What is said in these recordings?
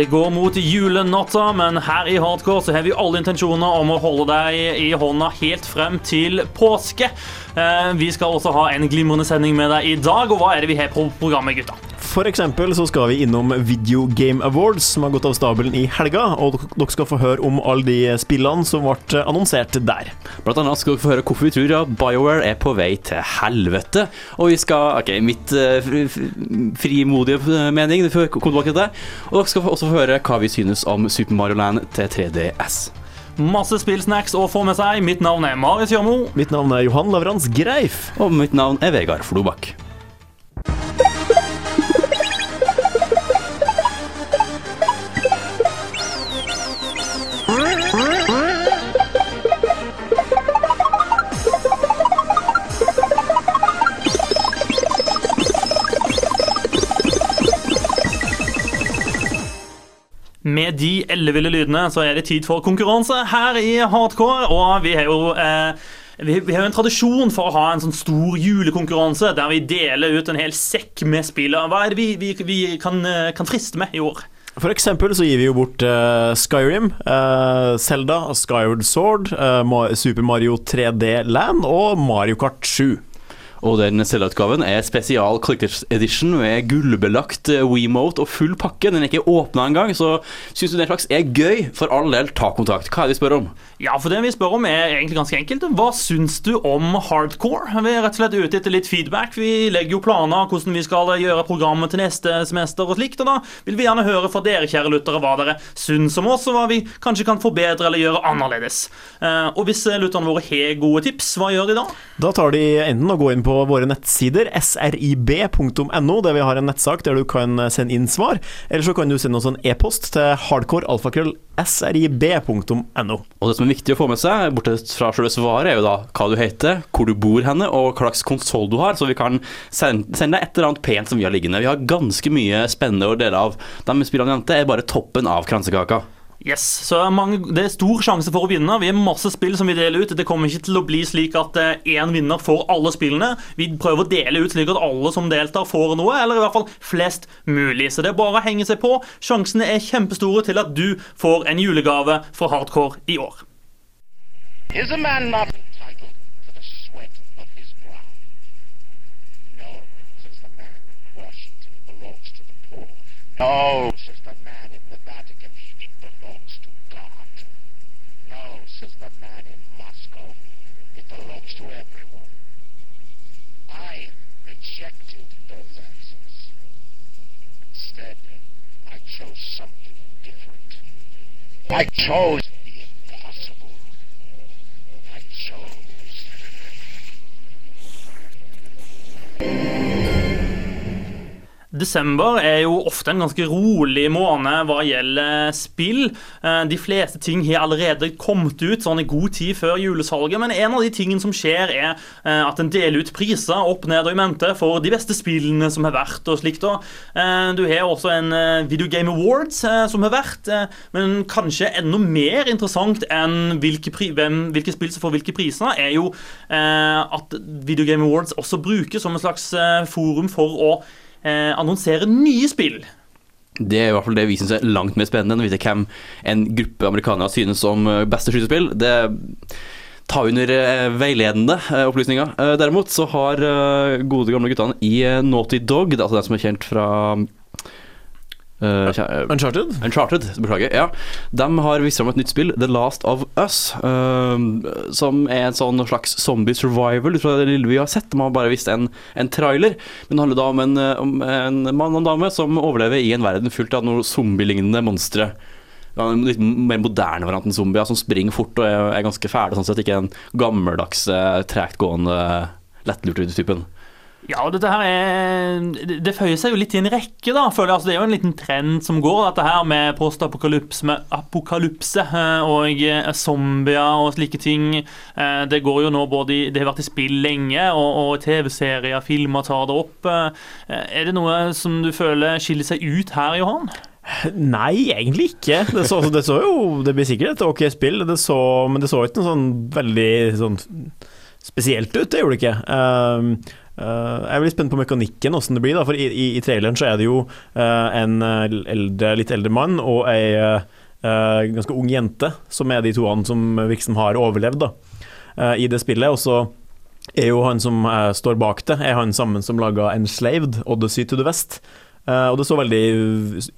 Det går mot julenatta, men her i Hardcore så har vi alle intensjoner om å holde deg i hånda helt frem til påske. Eh, Vi skal også ha en glimrende sending med deg i dag, og hva er det vi har på programmet, gutta? Eksempel så skal vi innom Video Game Awards, som har gått av stabelen i helga. Og dere skal få høre om alle de spillene som ble annonsert der. Blant annet skal dere få høre hvorfor vi tror at BioWare er på vei til helvete. Og vi skal OK, mitt uh, frimodige eh, mening, det får tilbake til det. Og dere skal også få høre hva vi synes om Super Mario Land til 3DS. Masse spillsnacks å få med seg. Mitt navn er Marius Jammo. Mitt navn er Johan Lavrans Greif. Og mitt navn er Vegard Flobakk. De elleville lydene så er det tid for konkurranse her i Hardcore. Og vi har jo eh, vi, har en tradisjon for å ha en sånn stor julekonkurranse der vi deler ut en hel sekk med spill. Hva er det vi, vi, vi kan, eh, kan friste med i år? For eksempel så gir vi jo bort uh, Skyrim, uh, Zelda, Skyward Sword, uh, Super Mario 3D Land og Mario Kart 7. Og den Zelda-utgaven er spesial Collectors Edition med gullbelagt eh, WeMote og full pakke. Den er ikke åpna engang, så syns du den slags er gøy, for all del, ta kontakt. Hva er det vi spør om? Ja, for det vi spør om er egentlig ganske enkelt. Hva syns du om hardcore? Vi er rett og slett ute etter litt feedback. Vi legger jo planer hvordan vi skal gjøre programmet til neste semester og slikt. Og da vil vi gjerne høre fra dere, kjære lyttere, hva dere syns om oss, og hva vi kanskje kan forbedre eller gjøre annerledes. Eh, Og hvis lytterne våre har gode tips, hva gjør de da? Da tar de enten å gå inn på våre nettsider, srib.no, der vi har en nettsak der du kan sende inn svar, eller så kan du sende oss en e-post til hardcorealfakrøll.srib.no. Og det som er viktig å få med seg, bortsett fra selve svaret, er jo da hva du heter, hvor du bor henne, og hva slags konsoll du har, så vi kan sende deg et eller annet pent som vi har liggende. Vi har ganske mye spennende å dele av. De spillene vi nevnte, er bare toppen av kransekaka. Yes, så mange, Det er stor sjanse for å vinne. Vi har masse spill som vi deler ut. Det kommer ikke til å bli slik at én vinner får alle spillene. Vi prøver å dele ut slik at alle som deltar, får noe, eller i hvert fall flest mulig. Så det er bare å henge seg på. Sjansene er kjempestore til at du får en julegave fra Hardcore i år. Is a I chose Desember er jo ofte en ganske rolig måned hva gjelder spill. Eh, De fleste ting har allerede kommet ut sånn i god tid før julesalget, men en av de tingene som skjer, er eh, at en deler ut priser opp, ned og i mente for de beste spillene som har vært og slikt. eh, Du har også en Video Game Awards som har vært, men kanskje enda mer interessant enn hvilke, hvem, hvilke spill som får hvilke priser, er jo at Video Game Awards også brukes som en slags forum for å eh, annonsere nye spill. Det er i hvert fall det vi syns er langt mer spennende enn å vite hvem en gruppe amerikanere synes om eh, beste skytespill. Det tar under eh, veiledende eh, opplysninger. Derimot så har gode gamle guttene i Naughty Dog, altså den som er kjent fra eh, Uncharted? Uncharted, beklager. Ja. De har vist fram et nytt spill, The Last of Us, Uh, som er en sånn slags zombie survival ut fra det lille vi har sett. De har bare vist en, en trailer, men det handler da om en, om en mann og en dame som overlever i en verden fullt av noen zombielignende monstre. Ja, En litt mer moderne variant enn zombier, som springer fort og er, er ganske fæle. Sånn sett ikke den gammeldags, eh, tregtgående, lettlurte typen. Ja, dette her er Det, føyer seg jo litt i en rekke, da. Føler jeg. Altså, det er jo en liten trend som går, dette her med postapokalypse med apokalypse eh, og eh, zombier og slike ting. Eh, Det går jo nå både i Det har vært i spill lenge, og, og TV-serier, filmer tar det opp. Er det noe som du føler skiller seg ut her, Johan? Nei, egentlig ikke. Det så, det så jo Det blir sikkert et ok spill, det så, men det så ikke noe sånn veldig sånn spesielt ut. Det gjorde det ikke. Um, uh, jeg er veldig spent på mekanikken, åssen det blir. Da, for i, i, i traileren så er det jo uh, en uh, eldre, litt eldre mann og ei uh, ganske ung jente som er de to han som liksom har overlevd da, i det spillet. Og så er jo han som står bak det, er han sammen som laga 'Enslaved', 'Odyssey to the West'. Og det så veldig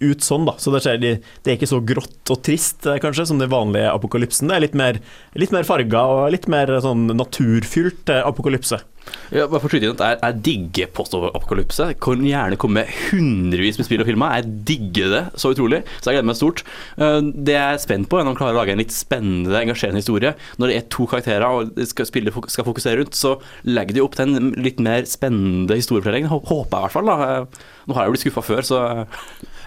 ut sånn, da. Så det, skjer, det er ikke så grått og trist, kanskje, som den vanlige apokalypsen. Det er litt mer, litt mer farga og litt mer sånn naturfylt apokalypse. Ja, bare for å inn at jeg, jeg digger postapokalypse. Kan gjerne komme med hundrevis med spill og filmer. Jeg digger det så utrolig, så jeg gleder meg stort. Eh, Det jeg er spent på, er om de klarer å lage en litt spennende, engasjerende historie. Når det er to karakterer og spillet skal fokusere rundt, så legger de opp til en litt mer spennende historiefortelling. Håper jeg i hvert fall. da. Eh, Nå har jeg jo blitt skuffa før, så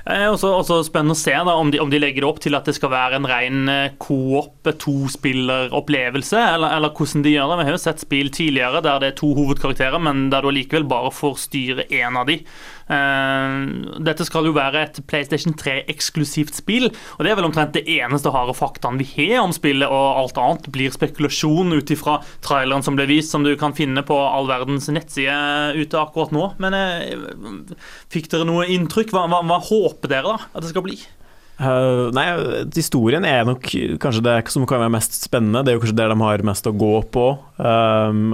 Er også, også spennende å se da, om, de, om de legger opp til at det skal være en ren eh, co-op, tospilleropplevelse, eller, eller hvordan de gjør det. Vi har jo sett spill tidligere der det er to hovedkarakterer, men der du allikevel bare får styre én av de. Eh, dette skal jo være et PlayStation 3-eksklusivt spill, og det er vel omtrent det eneste harde faktaen vi har om spillet, og alt annet blir spekulasjon ut ifra traileren som ble vist, som du kan finne på all verdens nettside ute akkurat nå. Men eh, fikk dere noe inntrykk? Hva, hva, hva håper dere da at det skal bli? Uh, nei, historien er nok kanskje det som kan være mest spennende. Det er jo kanskje der de har mest å gå på, um,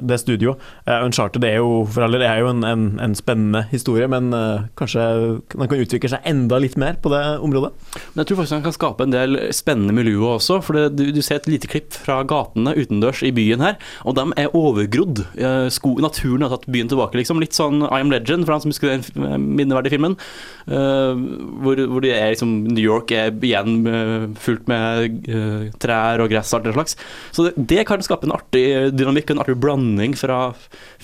det studioet. Uh, Uncharted er jo for alle, det er jo en, en, en spennende historie, men uh, kanskje den kan utvikle seg enda litt mer på det området. Men jeg tror faktisk den kan skape en del spennende miljøer også. For det, du, du ser et lite klipp fra gatene utendørs i byen her, og de er overgrodd. Uh, Sko, naturen har tatt byen tilbake, liksom. Litt sånn I Am Legend, for han som husker den minneverdige filmen. hvor, hvor de er liksom New York er igjen eh, fullt med eh, trær og gress og alt det slags. Så det, det kan skape en artig dynamikk en artig blanding fra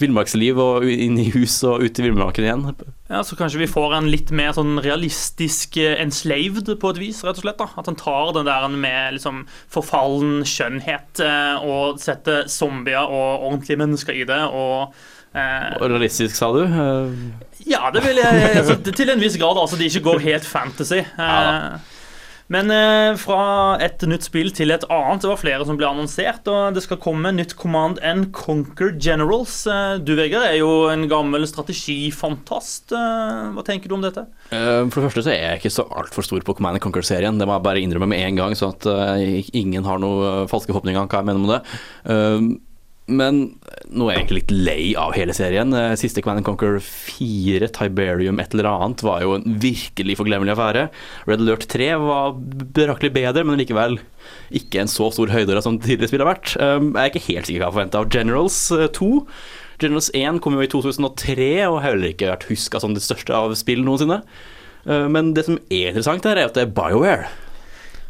villmarksliv og inn i hus og ut i villmarken igjen. Ja, Så kanskje vi får en litt mer sånn realistisk eh, enslaved på et vis, rett og slett. da. At han tar den der med liksom forfallen skjønnhet og setter zombier og ordentlige mennesker i det. Og Realistisk, sa du? Eh, Ja, det vil jeg altså, Til en viss grad. altså De ikke går helt fantasy. Ja Eh, men eh, fra et nytt spill til et annet. Det var flere som ble annonsert. Og det skal komme nytt Command and Conquer Generals. Eh, Du, Vegard, er jo en gammel strategifantast. Eh, Hva tenker du om dette? Eh, For det første så er jeg ikke så altfor stor på Command Conquer-serien. Det må jeg bare innrømme med en gang, så at eh, ingen har noen falske forhåpninger om hva jeg mener med det. Eh, Men nå er jeg egentlig litt lei av hele serien. Eh, Siste Command Conquer 4, Tiberium et eller annet, var jo en virkelig forglemmelig affære. Red Alert 3 var betraktelig bedre, men likevel ikke en så stor høydere som tidligere spill har vært. Eh, Jeg er ikke helt sikker hva jeg forventa av Generals eh, 2. Generals 1 kom jo i 2003 og har heller ikke vært huska som det største av spill noensinne. Eh, Men det som er interessant her, er at det er BioWare.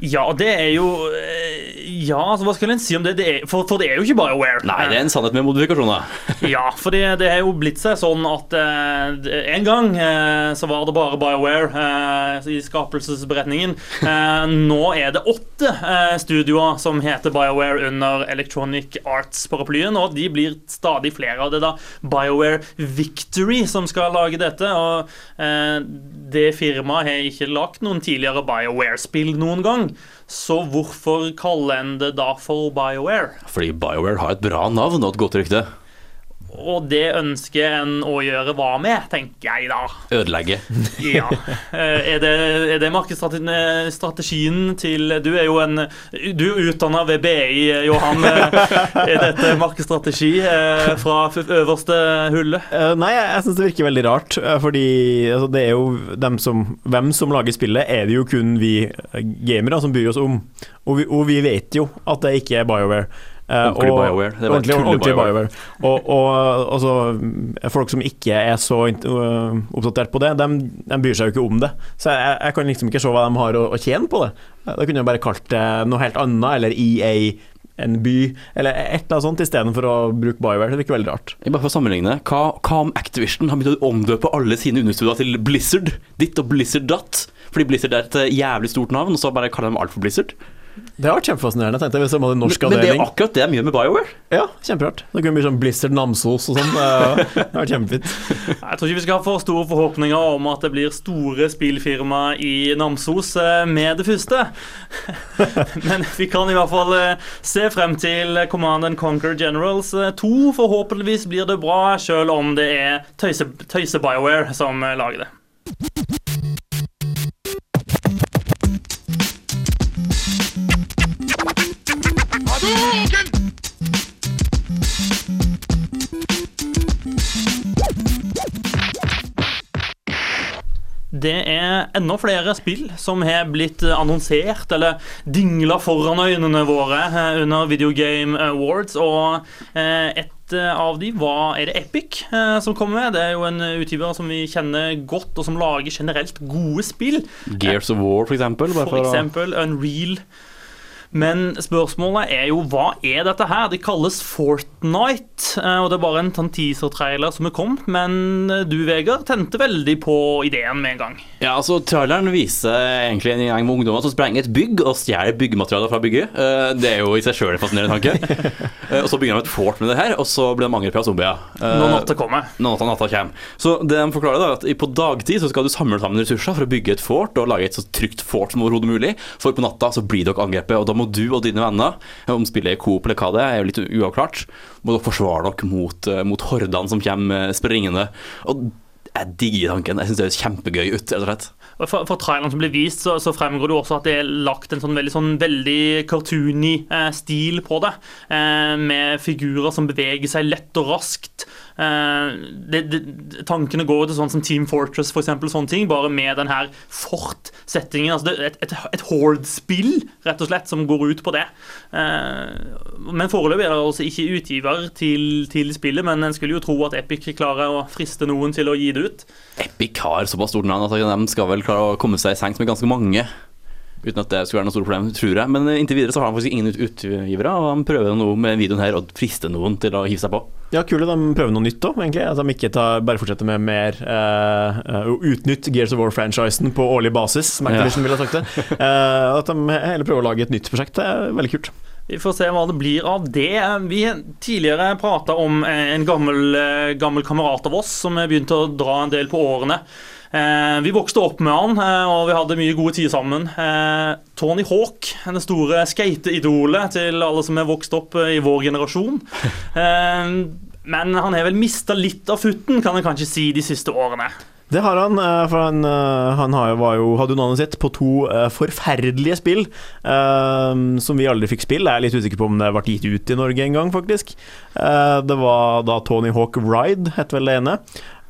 Ja, det er jo eh, Ja, altså, hva skal en si om det? det er, for, for det er jo ikke BioWare. Nei, det er en sannhet med modifikasjoner. Ja, for det, det er jo blitt seg sånn at eh, en gang eh, så var det bare BioWare eh, i skapelsesberetningen. Eh, nå er det åtte eh, studioer som heter BioWare under Electronic Arts-paraplyen, og de blir stadig flere. av det da BioWare Victory som skal lage dette, og eh, det firmaet har ikke lagt noen tidligere BioWare-spill noen gang. Så hvorfor kalle en det da for BioWare? Fordi BioWare har et bra navn og et godt rykte. Og det ønsker en å gjøre hva med, tenker jeg da. Ødelegge. Ja. Eh, Er det, er det markedsstrategien til Du er jo en Du er utdanna ved BI, Johan. Eh, Er dette markedsstrategi eh, fra øverste hullet? Nei, jeg, syns det virker veldig rart, fordi altså, det er jo dem som Hvem som lager spillet, er det jo kun vi gamere som bryr oss om. Og vi, og vi vet jo at det ikke er BioWare. Eh, Ordentlig og- BioWare. Det var ordentlig, ordentlig BioWare. Og, og altså, folk som ikke er så oppdatert på det, de, de bryr seg jo ikke om det. Så jeg, jeg kan liksom ikke se hva de har å, å tjene på det. Da kunne jeg bare kalt det noe helt annet, eller EA en by, eller et eller annet sånt, istedenfor å bruke BioWare. Det virker veldig rart. Jeg Bare for å sammenligne, hva, hva om Activision har begynt å omdøpe alle sine understudier til Blizzard? Ditt og Blizzard Dot? Fordi Blizzard er et jævlig stort navn, og så bare kaller de alt for Blizzard. Det har vært kjempefascinerende. Jeg hvis de hadde norsk Men det er akkurat det de gjør med BioWare. Ja, kjemperart. Det kunne bli sånn Blizzard Namsos og sånn. Det det har vært kjempefint. Jeg tror ikke vi skal ha for store forhåpninger om at det blir store spillfirma i Namsos eh, med det første. Men vi kan i hvert fall eh, se frem til Command and Conquer Generals 2. Forhåpentligvis blir det bra, selv om det er tøyse, tøyse BioWare som eh, lager det. Det er enda flere spill som har blitt annonsert eller dingla foran øynene våre eh, under Video Game Awards. Og eh, et eh, av de var Er det Epic eh, som kommer med? Det er jo en utgiver som vi kjenner godt, og som lager generelt gode spill. Gears of War, for eksempel. For for eksempel Unreal. Men spørsmålet er jo hva er dette her? Det kalles Fortnite, eh, og det er bare en sånn teaser-trailer som er kommet. Men eh, du, Vegard, tente veldig på ideen med en gang. Ja, altså Traileren viser egentlig en gjeng med ungdommer som sprenger et bygg og stjeler byggematerialer fra bygget. Eh, Det er jo i seg sjøl en fascinerende tanke. Og så begynner de et fort med det her, og så blir de angrepet av zombier. Når natta kommer. Når natta, natta kommer. Så det de forklarer da, er at på dagtid så skal du samle sammen ressurser for å bygge et fort og lage et så trygt fort som overhodet mulig. For på natta så blir dere angrepet, og da må du og dine venner, om spillet er coop eller hva det er, er jo litt uavklart, må dere forsvare dere mot, eh, mot hordene som kommer eh, springende. Og jeg digger tanken. Jeg syns det høres kjempegøy ut, rett og slett. For, for traileren som ble vist, så, så fremgår det også at det er lagt en sånn veldig, sånn veldig cartoony eh, stil på det. Eh, med figurer som beveger seg lett og raskt. Eh, det, det, tankene går til sånn som Team Fortress, for eksempel, sånne ting, bare med den her fort-settingen. Altså et, et, et Horde-spill, rett og slett, som går ut på det. Eh, men foreløpig er det altså ikke utgiver til, til spillet, men en skulle jo tro at Epic klarer å friste noen til å gi det ut. Epic har såpass stort navn at de skal vel klare å komme seg i sengs med ganske mange. Uten at det skulle være noe stort problem, tror jeg. Men inntil videre så har de faktisk ingen ut- utgivere, og de prøver noe med videoen her å friste noen til å hive seg på. Ja, kule. De prøver noe nytt òg, egentlig. At de ikke tar, bare fortsetter med mer eh, eh, utnytte Gears of War-franchisen på årlig basis, som Activision ville ha sagt det. Uh, at de heller prøver å lage et nytt prosjekt. Det er veldig kult. Vi får se hva det blir av det. Vi tidligere prata om en gammel, gammel kamerat av oss som begynte å dra en del på årene. Eh, Vi vokste opp med han, eh, og vi hadde mye gode tid sammen. Eh, Tony Hawk, det store skateidolet til alle som er vokst opp i vår generasjon. Men han har vel mista litt av futten, kan en kanskje si, de siste årene. Det har han, for han, han har jo, var jo, hadde jo navnet sitt på to forferdelige spill um, som vi aldri fikk spille. Jeg er litt usikker på om det ble gitt ut i Norge en gang, faktisk. Uh, det var da Tony Hawk Ride, het vel det ene.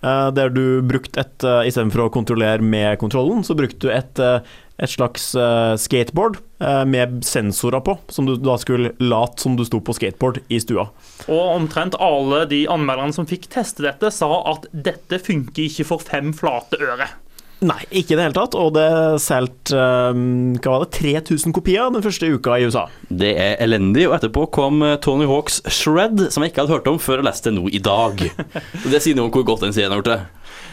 Eh, der du brukte et uh, Istedenfor å kontrollere med kontrollen, så brukte du et, eh, et slags eh, skateboard eh, med sensorer på, som du da skulle late som du sto på skateboard i stua. Og omtrent alle de anmelderne som fikk teste dette, sa at dette funker ikke for fem flate øre. Nei, ikke i det hele tatt. Og det solgte um, hva var det, 3000 kopier den første uka i USA. Det er elendig, og etterpå kom eh, Tony Hawks Shred, som jeg ikke hadde hørt om før jeg leste det nå i dag. Det sier noe om hvor godt den serien har gjort det.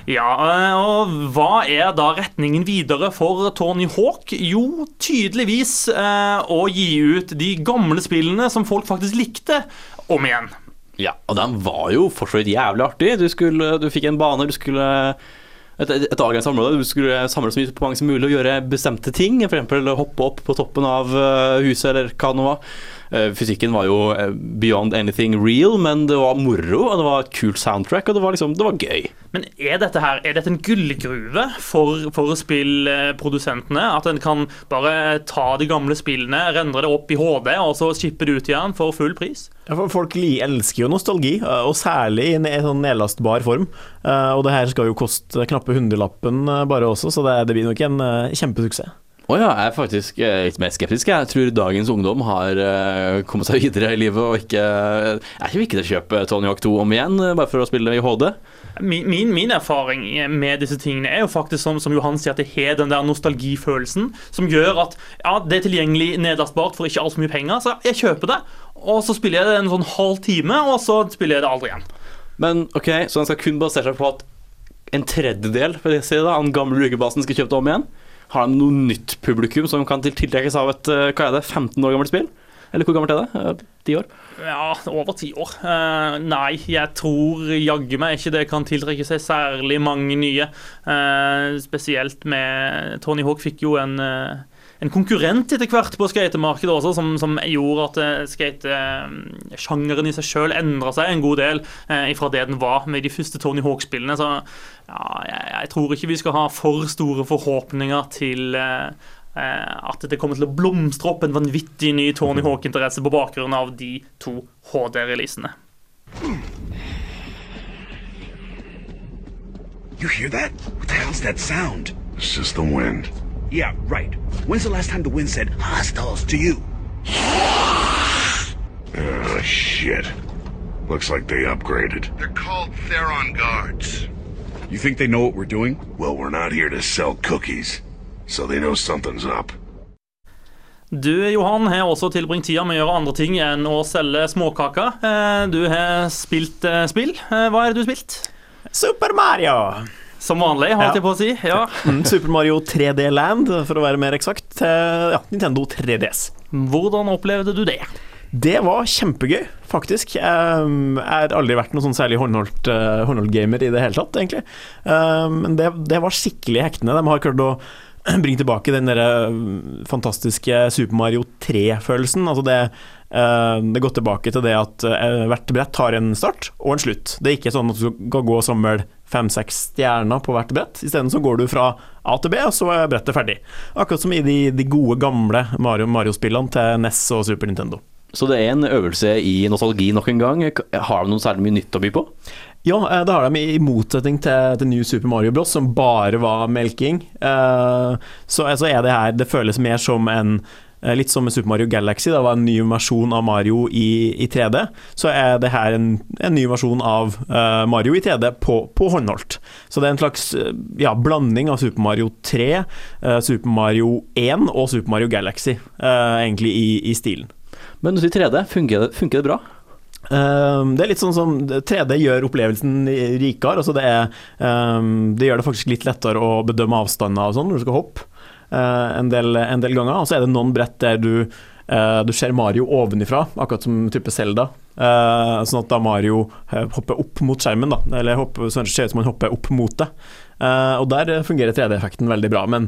Ja, eh, og hva er da retningen videre for Tony Hawk? Jo, tydeligvis eh, å gi ut de gamle spillene som folk faktisk likte, om igjen. Ja, og den var jo fortsatt jævlig artig. Du, skulle, du fikk en bane, du skulle et, et, avgrenset område. Du skulle samle så mye på mange som mulig og gjøre bestemte ting. F.eks. hoppe opp på toppen av eh, huset, eller hva det nå var. Eh, Fysikken var jo eh, beyond anything real, men det var moro, og det var et kult soundtrack, og det var liksom, det var gøy. Men er dette her, er dette en gullgruve for, for spillprodusentene? At en kan bare ta de gamle spillene, rendre det opp i HD, og så shippe det ut igjen for full pris? Ja, for Folk elsker jo nostalgi, uh, og særlig i en sånn nedlastbar form. Og det her skal jo koste knappe hundrelappen bare også, så det, det blir nok en kjempesuksess. Å ja, jeg er faktisk eh, litt mer skeptisk. Jeg tror dagens ungdom har eh, kommet seg videre i livet og ikke Jeg er ikke kjøpe Tony Hawk 2 om igjen, eh, bare for å spille i HD. Min, min, min erfaring med disse tingene er jo faktisk som, som Johan sier, at det har den der nostalgifølelsen som gjør at ja, det er tilgjengelig nedlastbart for ikke altfor mye penger, så jeg kjøper det. Og så spiller jeg det en sånn halv time, og så spiller jeg det aldri igjen. Men ok, så den skal kun basere seg på at en tredjedel vil jeg si da, av den gamle brukerbasen skal kjøpe det om igjen? Har de noe nytt publikum som kan tiltrekkes av et eh, hva er det, 15 år gammelt spill? Eller hvor gammelt er det? Ti år? Ja, over ti år. Uh, nei, jeg tror jaggu meg ikke det kan tiltrekke seg særlig mange nye. Uh, spesielt med Tony Hawk fikk jo en, eh, en konkurrent etter hvert på skatemarkedet også, som, som gjorde at uh, skatesjangeren i seg sjøl endra seg en god del eh, ifra det den var med de første Tony Hawk-spillene. Så ja, jeg, jeg tror ikke vi skal ha for store forhåpninger til eh, eh, at det kommer til å blomstre opp en vanvittig ny Tony Hawk-interesse på bakgrunn av de to HD-releasene. You hear that? What the hell's that sound? It's just the wind. Yeah, right. When's the last time the wind said hostiles to you? Oh, shit. Looks like they upgraded. They're called Theron Guards. You think they know what we're doing? Well, we're not here to sell cookies, so they know something's up. Du, Johan, har også tilbringt tida med å gjøre andre ting enn å selge småkaker. Eh, Du har spilt eh, spill. Eh, Hva er det du har spilt? Super Mario! Som vanlig, holdt jeg på å si. Ja. Mm, Super Mario 3D Land, for å være mer eksakt, ja, Nintendo 3DS. Hvordan opplevde du det? Det var kjempegøy, faktisk. Jeg har aldri vært noen sånn særlig håndholdt, uh, håndholdt gamer i det hele tatt, egentlig. Men det, det var skikkelig hektende. De har klart å bringe tilbake den der um, fantastiske Super Mario 3-følelsen. Altså det, uh, det går tilbake til det at uh, hvert brett har en start og en slutt. Det er ikke sånn at du skal gå og samle fem-seks stjerner på hvert brett. Isteden så går du fra A til B, og så er brettet ferdig. Akkurat som i de, de gode, gamle Mario- Mario-spillene til NES og Super Nintendo. Så det er en øvelse i nostalgi nok en gang. Har du noe særlig mye nytt å by på? Ja, eh, det har de i motsetning til, til New Super Mario Bros, som bare var melking. Eh, så altså er det her Det føles mer som en Litt som med Super Mario Galaxy, det var en ny versjon av Mario i, i 3D. Så er det her en, en ny versjon av uh, Mario i 3D på, på håndholdt. Så det er en slags ja, blanding av Super Mario 3, uh, Super Mario 1 og Super Mario Galaxy, uh, egentlig i, i stilen. Men sier 3D, funker det, funker det bra? Um, det er litt sånn som 3D gjør opplevelsen rikere. Altså det, er, um, det gjør det faktisk litt lettere å bedømme avstander og sånn når du skal hoppe uh, en, del, en del ganger. Og så er det noen brett der du, uh, du ser Mario ovenifra, akkurat som type Zelda. Uh, sånn at da Mario hopper opp mot skjermen, da. Eller hopper, så det ser ut som han hopper opp mot det. Og der fungerer 3D-effekten veldig bra. Men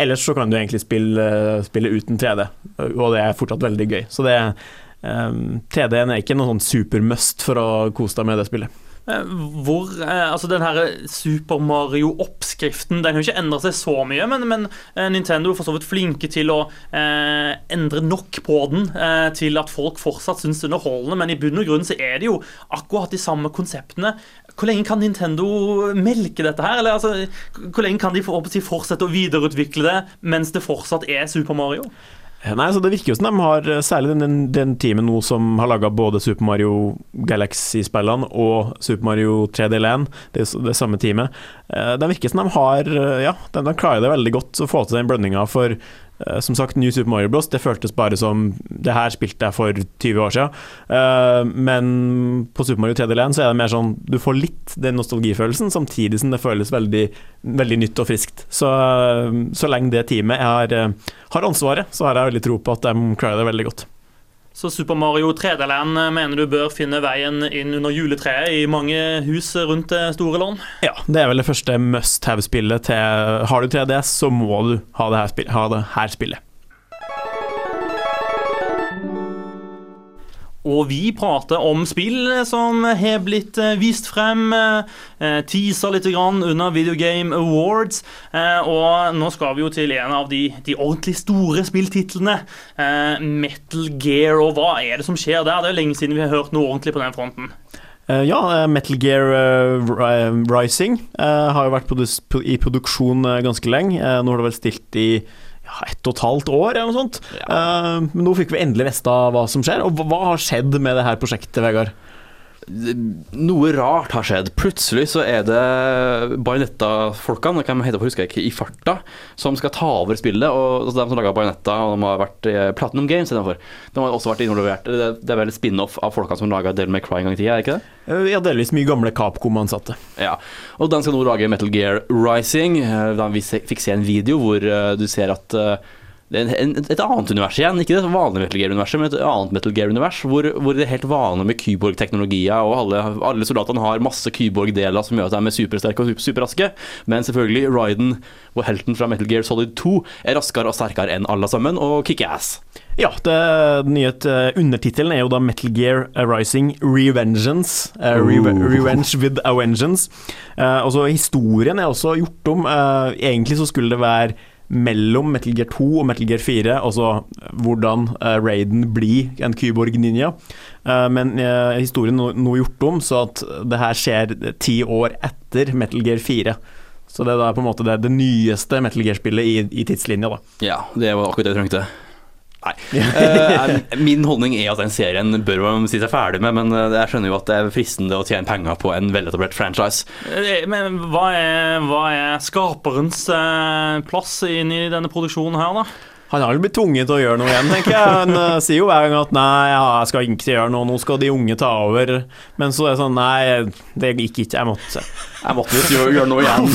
ellers så kan du egentlig spille, spille uten 3D, og det er fortsatt veldig gøy. Så det er Um, 3D-en er ikke noe sånn supermust for å kose deg med det spillet. Eh, Hvor, eh, altså den her Super Mario-oppskriften Den har ikke endra seg så mye, men, men eh, Nintendo er for så vidt flinke til å eh, endre nok på den eh, til at folk fortsatt syns det er underholdende, men i bunn og grunn så er det jo akkurat de samme konseptene. Hvor lenge kan Nintendo melke dette her? Eller altså, hvor lenge kan de for, fortsette å videreutvikle det mens det fortsatt er Super Mario? Nei, så Det virker jo som de har, særlig den, den teamet nå som har laga både Super Mario Galaxy-spillene og Super Mario 3D Land, det, det samme teamet. eh, Det virker som de har Ja, de, de klarer det veldig godt å få til den bløndinga. For eh, som sagt, New Super Mario Bros. Det føltes bare som Det her spilte jeg for 20 år siden. Eh, Men på Super Mario 3D Land så er det mer sånn Du får litt den nostalgifølelsen, samtidig som det føles veldig, veldig nytt og friskt. Så, eh, så lenge det teamet har, eh, har ansvaret, så har jeg veldig tro på at de klarer det veldig godt. Så Super Mario 3D-land mener du bør finne veien inn under juletreet i mange hus rundt det store land? Ja, det er vel det første must have-spillet til Har du 3DS, så må du ha det her spillet. Og vi prater om spill som har blitt eh, vist frem, Teaser litt under Video Game Awards. Eh, og nå skal vi jo til en av de, de ordentlig store spilltitlene. Eh, Metal Gear, og hva er det som skjer der? Det er lenge siden vi har hørt noe ordentlig på den fronten. Eh, ja, eh, Metal Gear eh, Rising eh, har jo vært i produksjon eh, ganske lenge. Eh, nå har det vel stilt i ett og et halvt år, eller noe sånt. Eh, men nå fikk vi endelig vite hva som skjer. Og hva har skjedd med det her prosjektet, Vegard? Noe rart har skjedd. Plutselig så er det Bajonetta-folkene, hvem heter husker jeg ikke, i farta, som skal ta over spillet. Og altså, De som laga Bajonetta, og de har vært i Platinum Games istedenfor. De har også vært involvert Det, er vel spin-off av folkene som laga Devil May Cry en gang i tida, er ikke det? Eh, Ja, delvis mye gamle Capcom-ansatte. Ja, og den skal nå lage Metal Gear Rising. Eh, vi fikk se en video hvor eh, du ser at eh, en, en, et annet univers igjen. Ikke det vanlige Metal Gear-universet, men et annet Metal Gear-univers. Hvor, hvor det er helt vanlig med kyborg-teknologier, og alle, alle soldatene har masse kyborg-deler som gjør at de er supersterke og superraske. Men selvfølgelig, Ryden, og helten fra Metal Gear Solid 2, er raskere og sterkere enn alle sammen, og kickass. Ja, det nye uh, undertittelen er jo da Metal Gear Rising Revengeance. Uh, re Revenge with a Vengeance. Uh, og så historien er også gjort om. Uh, egentlig så skulle det være mellom Metal Gear 2 og Metal Gear 4, altså hvordan eh, Raiden blir en kyborg-ninja. Eh, men eh, historien er nå, gjort om, så at det her skjer ti år etter Metal Gear 4. Så det er på en måte det, det nyeste Metal Gear-spillet i, i tidslinja, da. Ja, det var akkurat det jeg trengte. Nei. Eh, min holdning er at den serien bør man si seg ferdig med, men eh, jeg skjønner jo at det er fristende å tjene penger på en veletablert franchise. Eh, Men hva er, hva er skaperens plass inn i denne produksjonen her, da? Han har vel blitt tvunget til å gjøre noe igjen, tenker jeg. Han sier jo hver gang at nei, ja, jeg skal ikke gjøre noe, nå skal de unge ta over. Men så er det sånn nei, det gikk ikke, jeg måtte. Jeg måtte jo gjøre, noe igjen.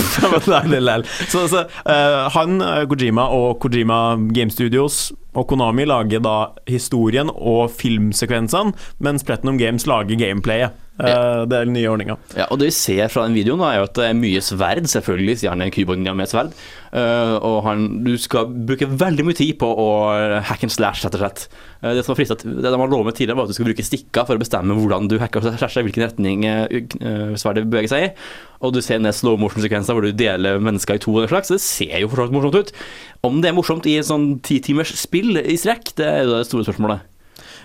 Så så uh, han, Kojima og Kojima Game Studios og Konami lager da historien og filmsekvensene, mens Platinum Games lager gameplayet. Eh, det er den nye ordninga. Ja, og det vi ser fra den videoen, er jo at det er mye sverd, selvfølgelig, siden han en kyborg med sverd. Eh, og han, du skal bruke veldig mye tid på å hack and slash, rett og slett. Eh, det som var fristet, det de har lovet tidligere, var at du skal bruke stikker for å bestemme hvordan du hacker og slasher, hvilken retning sverdet beveger seg i. Og du ser ned slow motion-sekvenser hvor du deler mennesker i to. og den slags, så Det ser jo for så vidt morsomt ut. Om det er morsomt i en sånn ti timers spill i strekk, det er jo det store spørsmålet.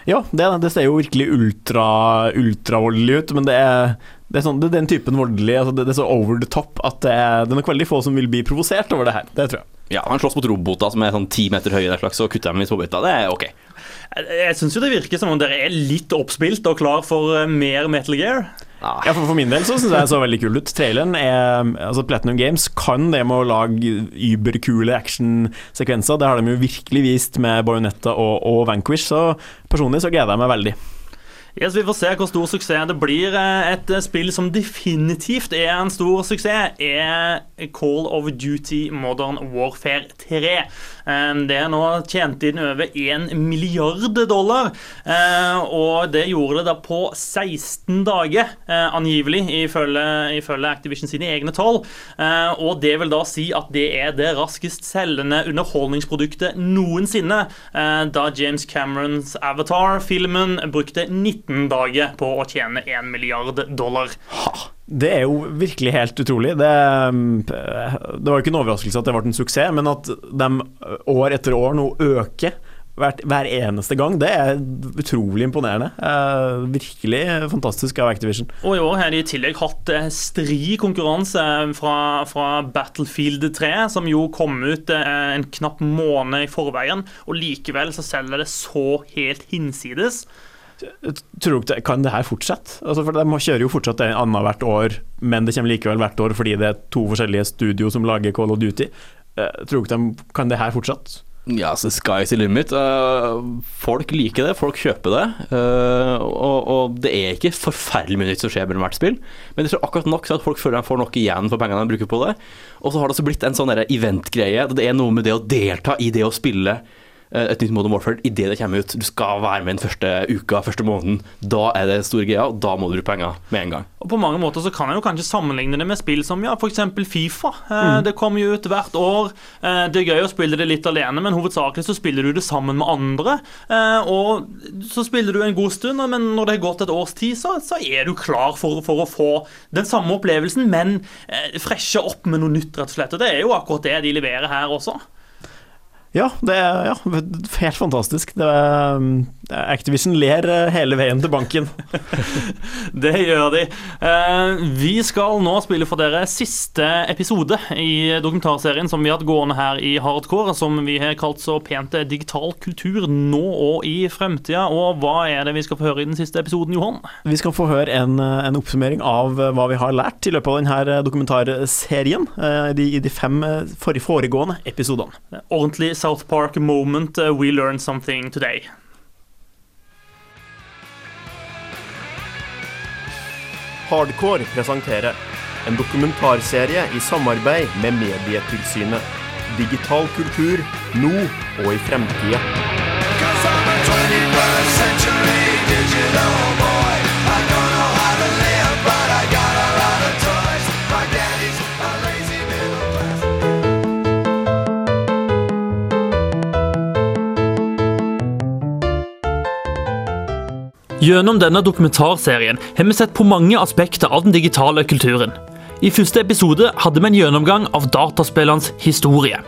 Ja, det, det ser jo virkelig ultra ultravoldelig ut, men det er, det er, sånn, det er den typen voldelig altså det, det er så over the top at det er, det er nok veldig få som vil bli provosert over det her. Det tror jeg. Ja, Han slåss mot roboter som er sånn ti meter høye, slags, og kutter dem i småbiter. Det er ok. Jeg, jeg syns jo det virker som om dere er litt oppspilt og klar for eh, mer Metal Gear. Ja, for, for min del så syns jeg det så veldig kul ut. Traileren er Altså Platinum Games kan det med å lage überkule actionsekvenser. Det har de jo virkelig vist med Bajonetta og, og Vanquish, så personlig så gleder jeg meg veldig. Yes, Vi får se hvor stor suksess det blir. Eh, Et eh, spill som definitivt er en stor suksess, er Call of Duty Modern Warfare 3. Eh, Det er nå tjent inn over 1 milliard dollar, og det gjorde det da på 16 dager, angivelig, ifølge, ifølge Activision sine egne tall. Og det vil da si at det er det raskest selgende underholdningsproduktet noensinne, da James Camerons Avatar-filmen brukte 19 dager på å tjene 1 milliard dollar. Det er jo virkelig helt utrolig. Det, det var jo ikke en overraskelse at det ble en suksess, men at de år etter år nå øker hvert, hver eneste gang, det er utrolig imponerende. Eh, virkelig fantastisk av Activision. Og i år har de i tillegg hatt eh, stri konkurranse fra, fra Battlefield 3, som jo kom ut eh, en knapp måned i forveien, og likevel så selger det så helt hinsides. Tror du Kan det her fortsette? Altså for De kjører jo fortsatt det annethvert år, men det kommer likevel hvert år fordi det er to forskjellige studio som lager Call of Duty. Eh, tror du ikke de Kan det her fortsette? Ja, så sky's the limit. Uh, folk liker det, folk kjøper det. Uh, og, og, det er ikke forferdelig mye nytt som skjer mellom hvert spill, men det er akkurat nok til at folk føler de får nok igjen for pengene de bruker på det. Og så har det også blitt en sånn event-greie. Det er noe med det å delta i det å spille et nytt Modern Warfare idet det kommer ut. Du skal være med den første uka, første måneden. Da er det store greia, og da må du bruke penger med en gang. Og På mange måter så kan jeg jo kanskje sammenligne det med spill som ja, f.eks. Fifa. Mm. Det kommer jo ut hvert år. Eh, det er gøy å spille det litt alene, men hovedsakelig så spiller du det sammen med andre. Eh, og så spiller du en god stund, men når det har gått et års tid, så, så er du klar for, for å få den samme opplevelsen, men eh, freshe opp med noe nytt, rett og slett. Og det er jo akkurat det de leverer her også. Ja, det er ja, helt fantastisk. Det er, um, Activision ler eh, hele veien til banken. Det gjør de. Eh, vi skal nå spille for dere siste episode i dokumentarserien som vi har hatt gående her i Hardcore, som vi har kalt så pent digital kultur nå og i fremtida. Og hva er det vi skal få høre i den siste episoden, Johan? Vi skal få høre en, en oppsummering av hva vi har lært i løpet av denne dokumentarserien eh, i de, de fem foregående episodene. Ordentlig South Park moment. uh, We learned something today. Hardcore presenterer en dokumentarserie i samarbeid med Medietilsynet. Digital kultur nå og i fremtida. Gjennom denne dokumentarserien har vi sett på mange aspekter av den digitale kulturen. I første episode hadde vi en gjennomgang av dataspillenes historie.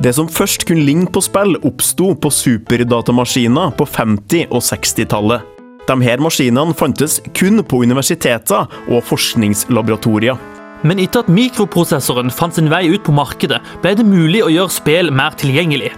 Det som først kunne ligne på spill, oppsto på superdatamaskiner på 50- og 60-tallet. De her maskinene fantes kun på universiteter og forskningslaboratorier. Men etter at mikroprosessoren fant sin vei ut på markedet, ble det mulig å gjøre spill mer tilgjengelig.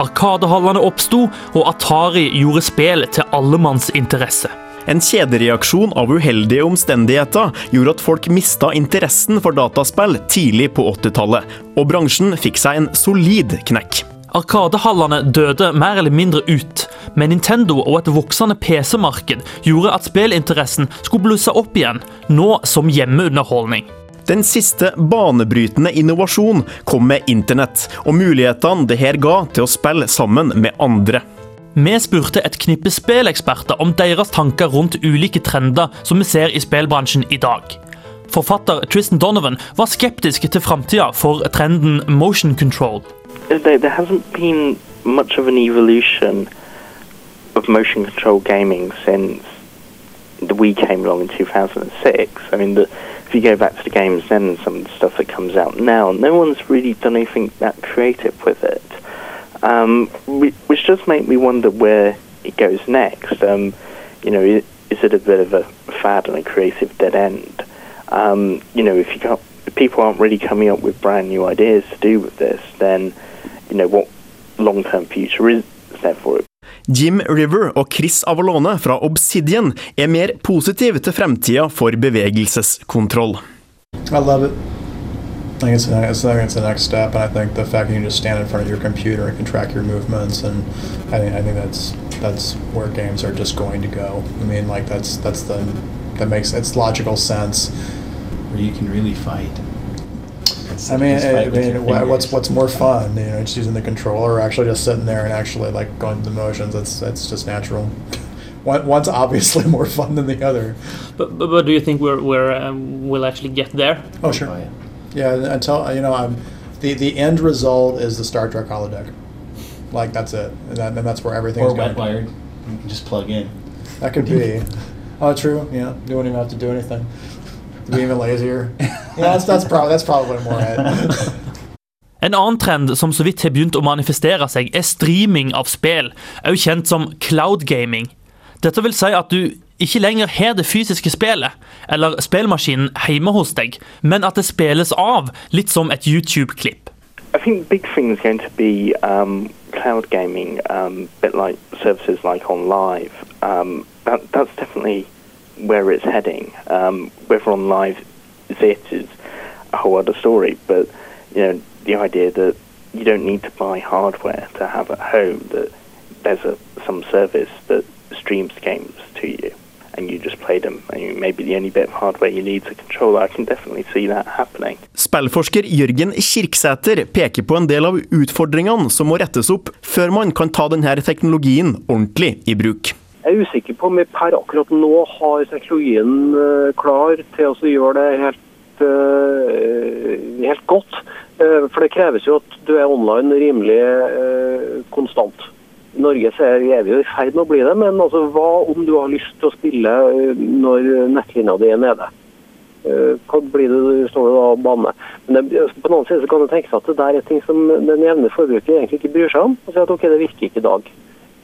Arkadehallene oppsto, og Atari gjorde spill til allemannsinteresse. En kjedereaksjon av uheldige omstendigheter gjorde at folk mista interessen for dataspill tidlig på 80-tallet, og bransjen fikk seg en solid knekk. Arkadehallene døde mer eller mindre ut, men Nintendo og et voksende PC-marked gjorde at spillinteressen skulle blusse opp igjen, nå som hjemmeunderholdning. Den siste banebrytende innovasjon kom med internett, og mulighetene det her ga til å spille sammen med andre. Vi spurte et knippe spilleksperter om deres tanker rundt ulike trender som vi ser i spillbransjen i dag. Forfatter Tristan Donovan var skeptisk til framtida for trenden motion control. there, there hasn't been much of an evolution of motion control gaming since the Wii came along in 2006. I mean, the, if you go back to the games then some of the stuff that comes out now, no one's really done anything that creative with it. Um, which does make me wonder where it goes next. Um, you know, is it a bit of a fad and a creative dead end? Um, you know, if you can't, if people aren't really coming up with brand new ideas to do with this, then you know what long-term future is there for it? Jim River og Chris Avalone fra Obsidian er mer positive til fremtida for bevegelseskontroll. I love it. I think it's, I think it's the next step, and I think the fact that you can just stand computer and can track your movements, and I think I think that's that's where games are just going to go. I mean, like that's that's the that makes it's logical sense. where you can really fight. I mean, I, I mean, wha- what's what's more fun? You know, just using the controller, or actually just sitting there and actually like going through the motions. That's that's just natural. One, one's obviously more fun than the other. But, but, but do you think we're, we're um, we'll actually get there? Oh sure. Oh, yeah. Yeah, until you know, I'm, the the end result is the Star Trek holodeck. Like that's it, and, that, and that's where everything. Or going. wet wired. You can just plug in. That could be. oh, true. Yeah, you wouldn't even have to do anything. To be even lazier. yeah, that's that's probably that's probably more it. En annen trend som så vidt har begynt å manifestere seg, er streaming av spill, også kjent som cloud gaming. Dette vil si at du ikke lenger har det fysiske spillet, eller spillmaskinen hjemme hos deg, men at det spilles av, litt som et YouTube-klipp. I think the big thing is going to be um, cloud gaming, um, bit like services like OnLive. Um, that, that's definitely where it's heading. Um, whether on live is a whole other story, but you know the idea that you don't need to buy hardware to have at home. That there's a some service that streams games to you, and you just play them. And you, maybe the only bit of hardware you need to control. I can definitely see that happening. Spillforsker Jørgen Kirksæter peker på en del av utfordringene som må rettes opp før man kan ta denne teknologien ordentlig i bruk. Jeg er usikker på om vi per akkurat nå har teknologien eh, klar til å gjøre det helt, eh, helt godt. Eh, for det kreves jo at du er online rimelig konstant. I Norge så er vi jo i ferd med å bli det, men altså, hva om du har lyst til å spille når nettlinja di er nede? hva blir det du står da og banner? Men det, på den annen side så kan det seg at det der er ting som den jevne forbruker egentlig ikke bryr seg om. Og sier at ok, det virker ikke i dag.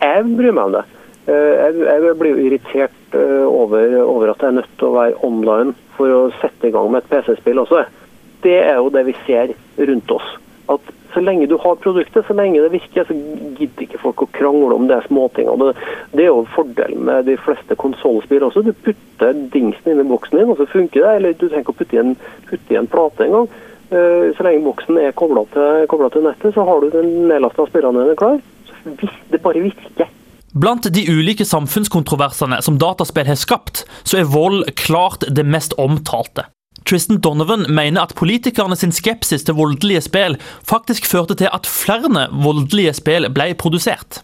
Jeg bryr meg om det. Eh, Jeg, jeg blir jo irritert eh, over, over at jeg er nødt til å være online for å sette i gang med et PC-spill også. Det er jo det vi ser rundt oss. At så lenge du har produktet, så lenge det virker, så gidder ikke folk å krangle om det småtingene. Det, er jo fordelen med de fleste konsollspill også. Du putter dingsen inn i boksen din, og så funker det. Eller du trenger ikke å putte i en, putte en plate engang. Eh, Så lenge boksen er kobla til, til nettet, så har du den nedlasta spillene dine klar. Så det bare virker. Blant de ulike samfunnskontroversene som dataspill har skapt, så er vold klart det mest omtalte. Tristan Donovan mener at politikerne sin skepsis til voldelige spill faktisk førte til at flere voldelige spill ble produsert.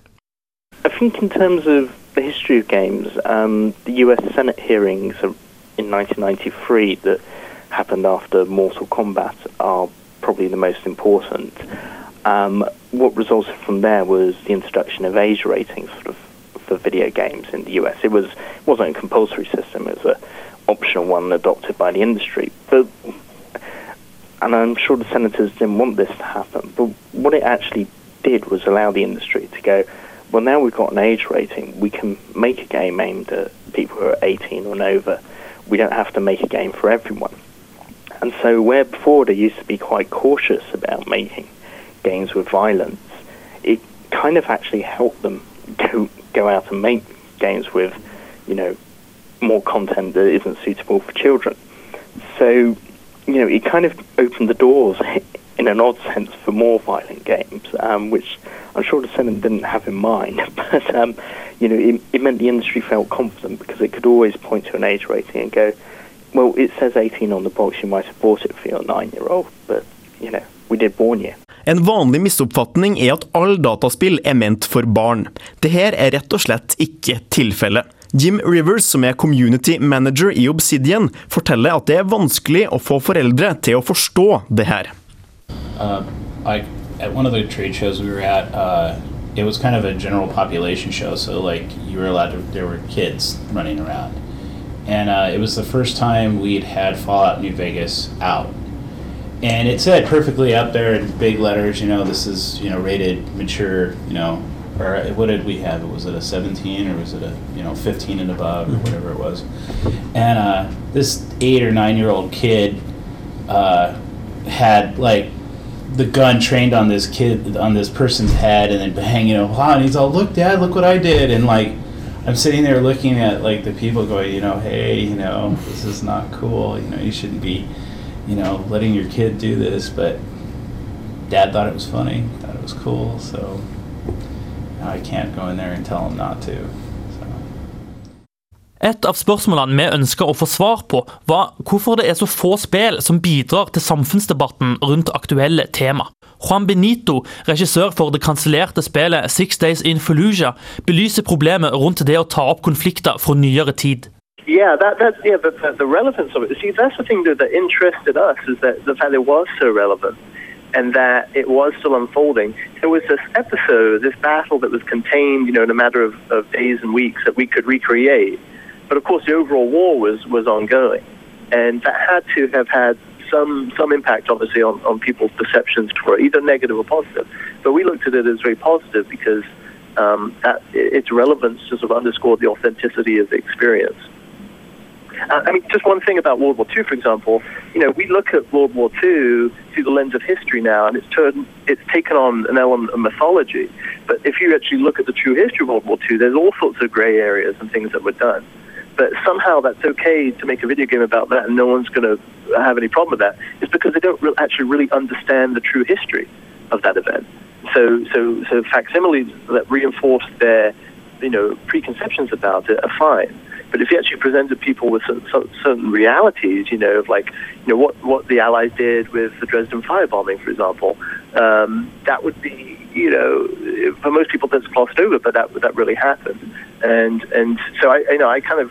I think in terms of the history of games, um, the US Senate hearings are- in 1993 that happened after Mortal Kombat are probably the most important. Um, what resulted from there was the introduction of age ratings sort of for video games in the US. It was it wasn't a compulsory system; it was a optional one adopted by the industry. But and I'm sure the senators didn't want this to happen. But what it actually did was allow the industry to go, well, now we've got an age rating, we can make a game aimed at people who are 18 and over. We don't have to make a game for everyone. And so, where before they used to be quite cautious about making games with violence, it kind of actually helped them go go out and make games with, you know, more content that isn't suitable for children. So, you know, it kind of opened the doors in an odd sense for more violent games, um, which I'm sure the Senate didn't have in mind. But, um, you know, it, it meant the industry felt confident because it could always point to an age rating and go, well, it says 18 on the box, you might have bought it for your nine-year-old, but, you know, we did warn you. En vanlig misoppfatning er at all dataspill er ment for barn. Dette er rett og slett ikke tilfellet. Jim Rivers, som er community manager i Obsidian, forteller at det er vanskelig å få foreldre til å forstå det her. Uh, like at one of the trade shows we were at, uh, it was kind of a general population show. So like you were allowed to, there were kids running around, and uh, it was the first time we'd had Fallout New Vegas out, and it said perfectly up there in big letters, you know, this is you know rated mature, you know, or what did we have? Was it a 17 or was it a you know 15 and above or whatever it was? And uh, this eight or nine year old kid uh, had like the gun trained on this kid on this person's head and then hanging it wow and he's all look dad look what i did and like i'm sitting there looking at like the people going you know hey you know this is not cool you know you shouldn't be you know letting your kid do this but dad thought it was funny thought it was cool so now i can't go in there and tell him not to Et av spørsmålene vi ønska å få svar på, var hvorfor det er så få spill som bidrar til samfunnsdebatten rundt aktuelle tema. Juan Benito, regissør for det kansellerte spillet Six Days in Fallujah, belyser problemet rundt det å ta opp konflikter fra nyere tid. Yeah, that, that's yeah, the, the, the relevance of it. See, that's the thing that, that interested us is that the fact it was so relevant and that it was still unfolding. There was this episode, this battle that was contained, you know, in a matter of, of days and weeks that we could recreate. But of course, the overall war was was ongoing, and that had to have had some some impact, obviously, on, on people's perceptions for either negative or positive. But we looked at it as very positive because um, that its relevance just sort of underscored the authenticity of the experience. Uh, I mean, just one thing about World War II, for example. You know, we look at World War II through the lens of history now, and it's turned, it's taken on an element of mythology. But if you actually look at the true history of World War II, there's all sorts of grey areas and things that were done. But somehow that's okay to make a video game about that, and no one's going to have any problem with that. It's because they don't re- actually really understand the true history of that event. So, so, so facsimiles that reinforce their, you know, preconceptions about it are fine. But if you actually presented people with certain, certain- certain realities, you know, of like, you know, what, what the Allies did with the Dresden firebombing, for example, um, that would be, you know, for most people that's glossed over, but that that really happened. And and so I, you know, I kind of,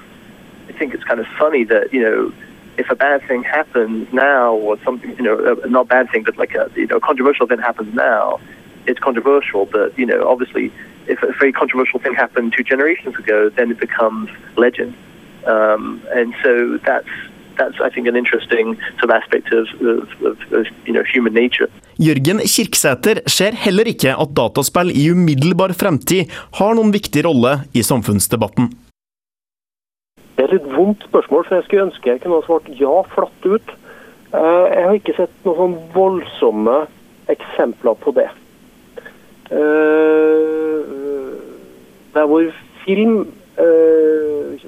I think it's kind of funny that you know, if a bad thing happens now, or something, you know, a, not bad thing, but like a you know controversial event happens now, it's controversial. But you know, obviously, if a very controversial thing happened two generations ago, then it becomes legend. Um, and so that's that's I think an interesting sort of aspect of, of, of, of you know human nature. Jørgen Kirksæter ser heller ikke at dataspill i umiddelbar fremtid har noen viktig rolle i samfunnsdebatten. Det er et litt vondt spørsmål, for jeg skulle ønske jeg kunne ha svart ja flatt ut. Eh, Jeg har ikke sett noen sånn voldsomme eksempler på det. Eh, Der hvor film eh,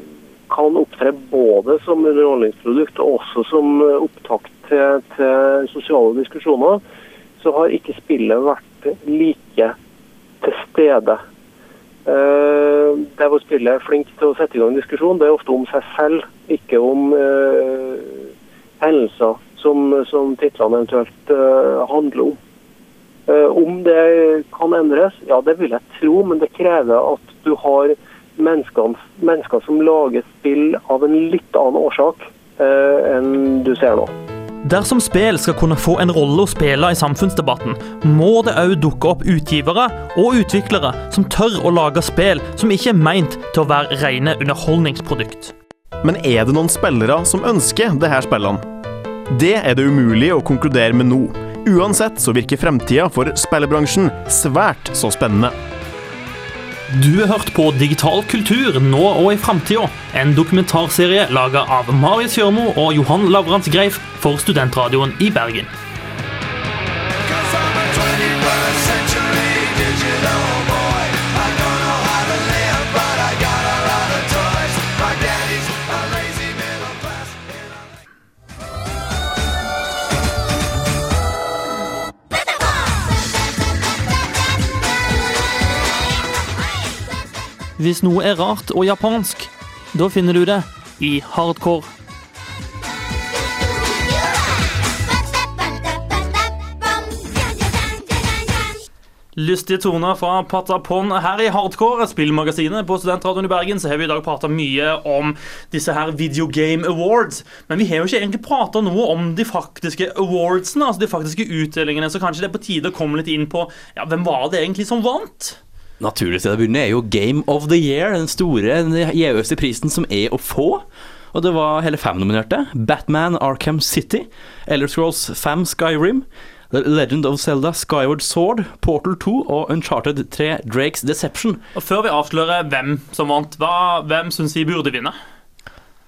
kan opptre både som underholdningsprodukt og også som opptak til, til sosiale diskusjoner, så har ikke spillet vært like til stede. Uh, Der hvor spillet er flink til å sette i gang diskusjon, det er ofte om seg selv, ikke om uh, hendelser som, som titlene eventuelt uh, handler om. Eh, om det kan endres, ja det vil jeg tro, men det krever at du har mennesker, mennesker som lager spill av en litt annen årsak eh, enn du ser nå. Dersom spill skal kunne få en rolle å spille i samfunnsdebatten, må det òg dukke opp utgivere og utviklere som tør å lage spill som ikke er meint til å være rene underholdningsprodukt. Men er det noen spillere som ønsker det her spillene? Det er det umulig å konkludere med nå. Uansett så virker fremtida for spillebransjen svært så spennende. Du har hørt på Digital kultur nå og i framtida, en dokumentarserie laga av Marius Hjørmo og Johan Lavrans Greif for Studentradioen i Bergen. Hvis noe er rart og japansk, da finner du det i hardcore. Lystige toner fra Patapon her i Hardcore, spillmagasinet på Studentradioen i Bergen. Så har vi i dag prata mye om disse her Video Game Awards. Men vi har jo ikke egentlig prata noe om de faktiske awardsene, altså de faktiske utdelingene. Så kanskje det er på tide å komme litt inn på ja, hvem var det egentlig som vant? Naturlig sted å begynne er jo Game of the Year, den store, den gjeveste prisen som er å få. Og det var hele fem nominerte. Batman Arkham City, Elder Scrolls 5 Skyrim, The Legend of Zelda Skyward Sword, Portal 2 og Uncharted 3 Drakes Deception. Og Før vi avslører hvem som vant, hva, hvem syns vi burde vinne?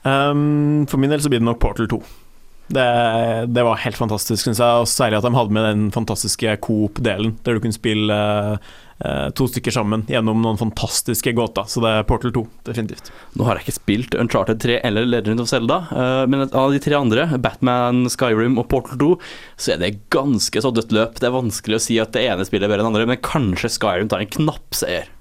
Um, for min del så blir det nok Portal 2. Det, det var helt fantastisk, syns jeg. Og særlig at de hadde med den fantastiske Coop-delen, der du kunne spille eh, to stykker sammen gjennom noen fantastiske gåter. Så det er Portal 2, definitivt. Nå har jeg ikke spilt Uncharted 3 eller Legend of Zelda, eh, men av de tre andre, Batman, Skyrim og Portal 2, så er det ganske så dødt løp. Det er vanskelig å si at det ene spillet er bedre enn det andre, men kanskje Skyrim tar en knapp seier.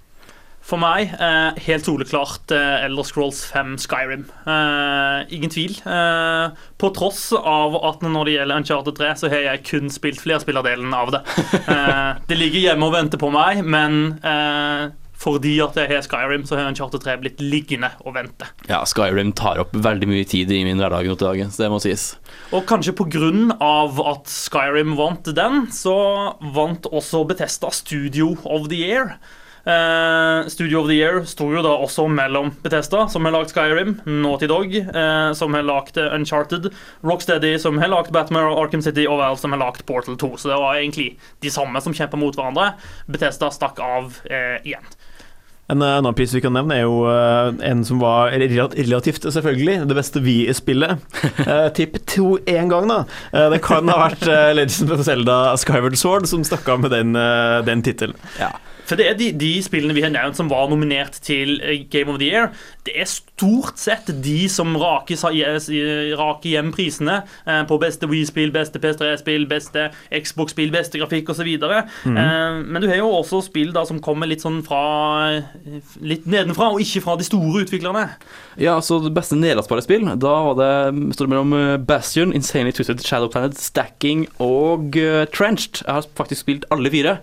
For meg, eh, helt soleklart eh, Elder Scrolls 5 Skyrim. Eh, ingen tvil. Eh, på tross av at når det gjelder Uncharted 3, så har jeg kun spilt flerspillerdelen av det. Eh, det ligger hjemme og venter på meg, men eh, fordi at jeg har Skyrim, så har Uncharted 3 blitt liggende og vente. Ja, Skyrim tar opp veldig mye tid i min hverdag nå til dagen, så det må sies. Og kanskje pga. at Skyrim vant den, så vant også Betesta Studio of the Year. Eh, Studio of the Year sto jo da også mellom Bethesda, som har lagd Skyrim, Naughty Dog, eh, som har lagd Uncharted, Rocksteady, som har lagd Batman og Arkham City, og Valve, som har lagd Portal 2. Så det var egentlig de samme som kjempa mot hverandre. Bethesda stakk av eh, igjen. En eh, annen piece vi kan nevne, er jo eh, en som var relativt, selvfølgelig, det beste vi i spillet. Uh, Tipp to én gang, da. Uh, det kan ha vært uh, Legend of Zelda Skyward Sword som stakk av med den, uh, den tittelen. Ja. For det er de, de spillene vi har nevnt som var nominert til eh, Game of the Year, det er stort sett de som raker, sa- raker hjem prisene eh, på beste Wii-spill, beste PS3-spill, beste Xbox-spill, beste grafikk osv. Mm. Eh, men du har jo også spill da som kommer litt sånn fra eh, Litt nedenfra, og ikke fra de store utviklerne. Ja, så det beste nedlastbare spill, da var det, står det mellom eh, Bastion, Insanely Twisted, Shadow Planet, Stacking og eh, Trenched. Jeg har faktisk spilt alle fire.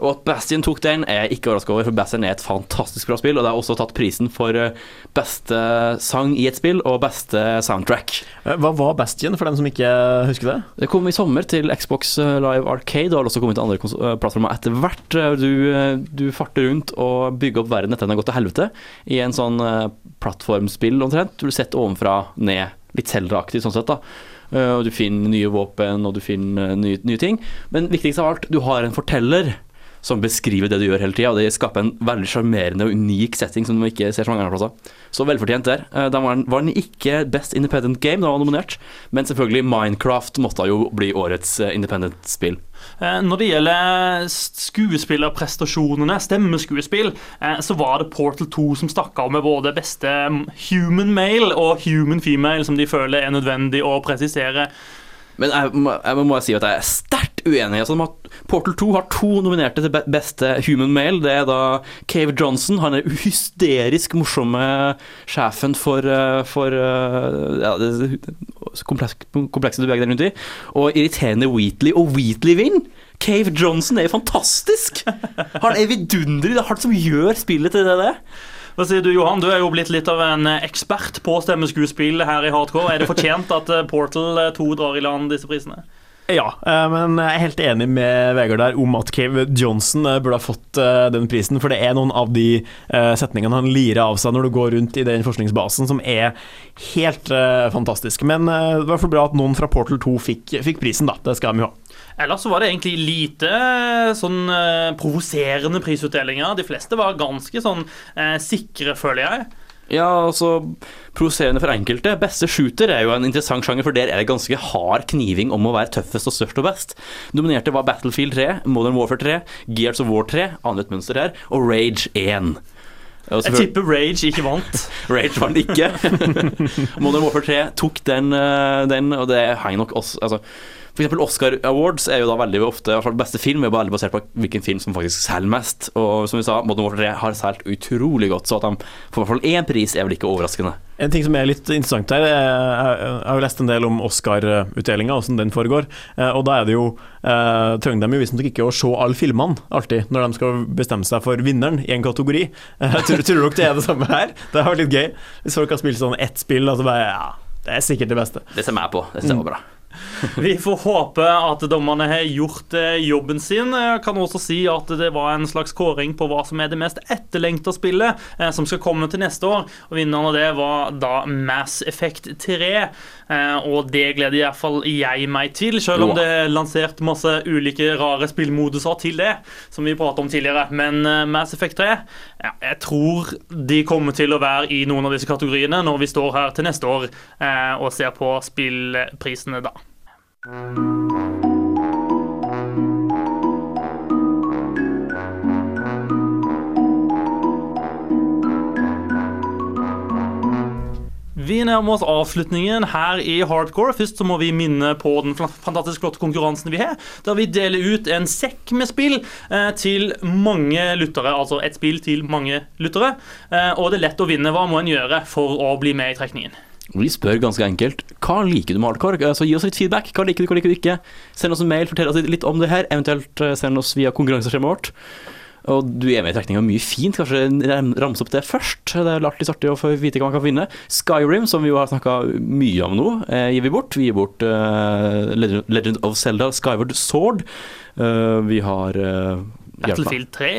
Og at Bastion tok den, er jeg ikke overraska over, for Bastion er et fantastisk bra spill. Og det har også tatt prisen for eh, beste sang i et spill og beste soundtrack. Eh, Hva var Bastion, for dem som ikke husker det? Det kom i sommer til Xbox eh, Live Arcade, og har også kommet til andre plattformer etter hvert. Du, du farter rundt og bygger opp verden etter den har gått til helvete, i en sånn plattformspill omtrent. Du blir sett ovenfra ned litt Zelda-aktig sånn sett, da. Og du finner nye våpen, og du finner nye, nye ting. Men viktigst av alt, du har en forteller som beskriver det du gjør hele tida, og det skaper en veldig sjarmerende og unik setting som du ikke ser så mange andre plasser. Så velfortjent der. Eh, Da var den, ikke Best Independent Game, da var nominert, men selvfølgelig Minecraft måtte jo bli årets eh, independent spill. Eh, Når det gjelder skuespillerprestasjonene, stemmeskuespill, så var det Portal 2 som stakk av med både beste mm, human male og human female, som de føler er nødvendig å presisere. Men jeg må, jeg si at jeg er sterkt uenig. Altså, Portal 2 har to nominerte til beste human male. Det er da Cave Johnson, han er hysterisk morsomme sjefen for, eh, for eh, ja, det komplekse, komplekse du beveger deg rundt i. Og irriterende Wheatley. Og Wheatley vinner! Cave Johnson er jo fantastisk! Han er vidunderlig. Det er han som gjør spillet til det det. Hva sier du, Johan? Du er jo blitt litt av en eh, ekspert på stemmeskuespill her i Hardcore. Er det fortjent at eh, Portal eh, 2 drar i land disse prisene? Ja, eh, men jeg er helt enig med Vegard der om at Cave Johnson eh, burde ha fått eh, den prisen. For det er noen av de setningene han lirer av seg når du går rundt i den forskningsbasen, som er helt fantastisk. Men det var for bra at noen fra Portal 2 fikk, fikk prisen, da. Det skal de jo ha. Ellers så var det egentlig lite sånn provoserende prisutdelinger. De fleste var ganske sånn sikre, føler jeg. Ja, altså Provoserende for enkelte. Beste shooter er jo en interessant sjanger, for der er det ganske hard kniving om å være tøffest og størst og best. Dominerte var Battlefield 3, Modern Warfare 3, Gears of War 3, annet mønster her, og Rage 1. Og Jeg tipper Rage ikke vant. Rage vant ikke. Modern Warfare 3 tok den, eh, den og det henger nok også altså, Eksempel Oscar Awards er jo da veldig ofte i hvert fall Beste film er jo veldig basert på hvilken film som faktisk selger mest. Og som vi sa, Modern Warfare 3 har solgt utrolig godt, så at de får i hvert fall én pris, er vel ikke overraskende. En ting som er litt interessant her, er- jeg har jo lest en del om Oscar-utdelinga, hvordan den foregår. eh, Og da er det jo eh, trenger de jo visstnok ikke å se alle filmene alltid, når de skal bestemme seg for vinneren i en kategori. Eh, Tror, tror dere det er det samme her? Det har vært litt gøy. Hvis folk har spilt sånn ett spill, så bare Ja, det er sikkert det beste. Det ser jeg på. Det ser Mm. bra. Vi får håpe at dommerne har gjort eh, jobben sin. Jeg kan også si at det var en slags kåring på hva som er det mest etterlengta spillet eh, som skal komme til neste år. Og Vinneren av det var da Mass Effect 3. Eh, og det gleder i hvert fall jeg meg til, selv om det er lansert masse ulike rare spillmoduser til det, som vi pratet om tidligere. Men Mass Effect 3 ja, jeg tror de kommer til å være i noen av disse kategoriene når vi står her til neste år og ser på spillprisene da. Vi nærmer oss avslutningen her i Hardcore. Først så må vi minne på den fantastisk flotte konkurransen vi har, der vi deler ut en sekk med spill eh, til mange lyttere. Altså et spill til mange lyttere. Eh, og det er lett å vinne. Hva må en gjøre for å bli med i trekningen? Vi spør ganske enkelt hva liker du med hardcore. Altså, gi oss litt feedback. Hva liker du, hva liker du ikke? Send oss en mail, fortell oss litt om det her. Eventuelt eh, send oss via konkurranseskjemaet vårt. Og du er med i trekninga mye fint. Kanskje ramse opp det først. Det er alltid artig å få vite hva man kan vinne. Skyrim, som vi jo har snakka mye om nå, eh, gir vi bort. Vi gir bort uh, Legend- Legend of Zelda Skyward Sword. Uh, vi har uh. Battlefield 3,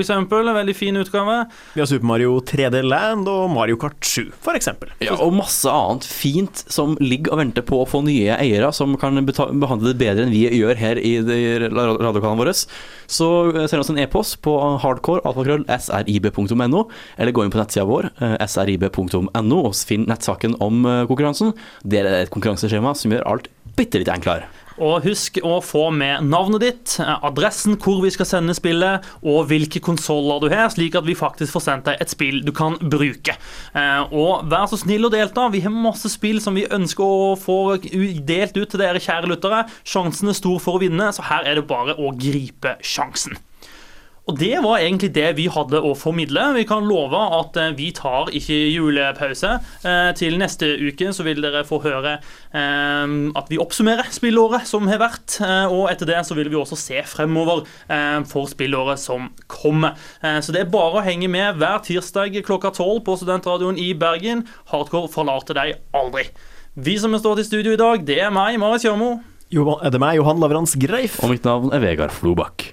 eksempel. En veldig fin utgave. Vi har Super Mario 3D Land og Mario Kart 7, for eksempel. Ja, og masse annet fint som ligger og venter på å få nye eiere som kan behandle det bedre enn vi gjør her i radiokanalen vår. Så eh, send oss en e-post på hardcore-srib.no eller gå inn på nettsida vår, eh, srib.no, og finn nettsaken om eh, konkurransen. Der er det et konkurranseskjema som gjør alt bitte litt enklere. Og husk å få med navnet ditt, adressen hvor vi skal sende spillet, og hvilke konsoller du har, slik at vi faktisk får sendt deg et spill du kan bruke. Eh, Og vær så snill å delta. Vi har masse spill som vi ønsker å få delt ut til dere kjære lyttere. Sjansen er stor for å vinne, så her er det bare å gripe sjansen. Og det var egentlig det vi hadde å formidle. Vi kan love at eh, vi tar ikke julepause. Eh, Til neste uke så vil dere få høre eh, at vi oppsummerer spillåret som har vært. Og etter det så vil vi også se fremover eh, for spillåret som kommer. Eh, Så det er bare å henge med hver tirsdag klokka tolv på Studentradioen i Bergen. Hardcore forlater deg aldri. Vi som har stått i studio i dag, det er meg, Marit Kjørmo. Jo, er det meg, Johan Lavrans Greif? Og mitt navn er Vegard Flobakk.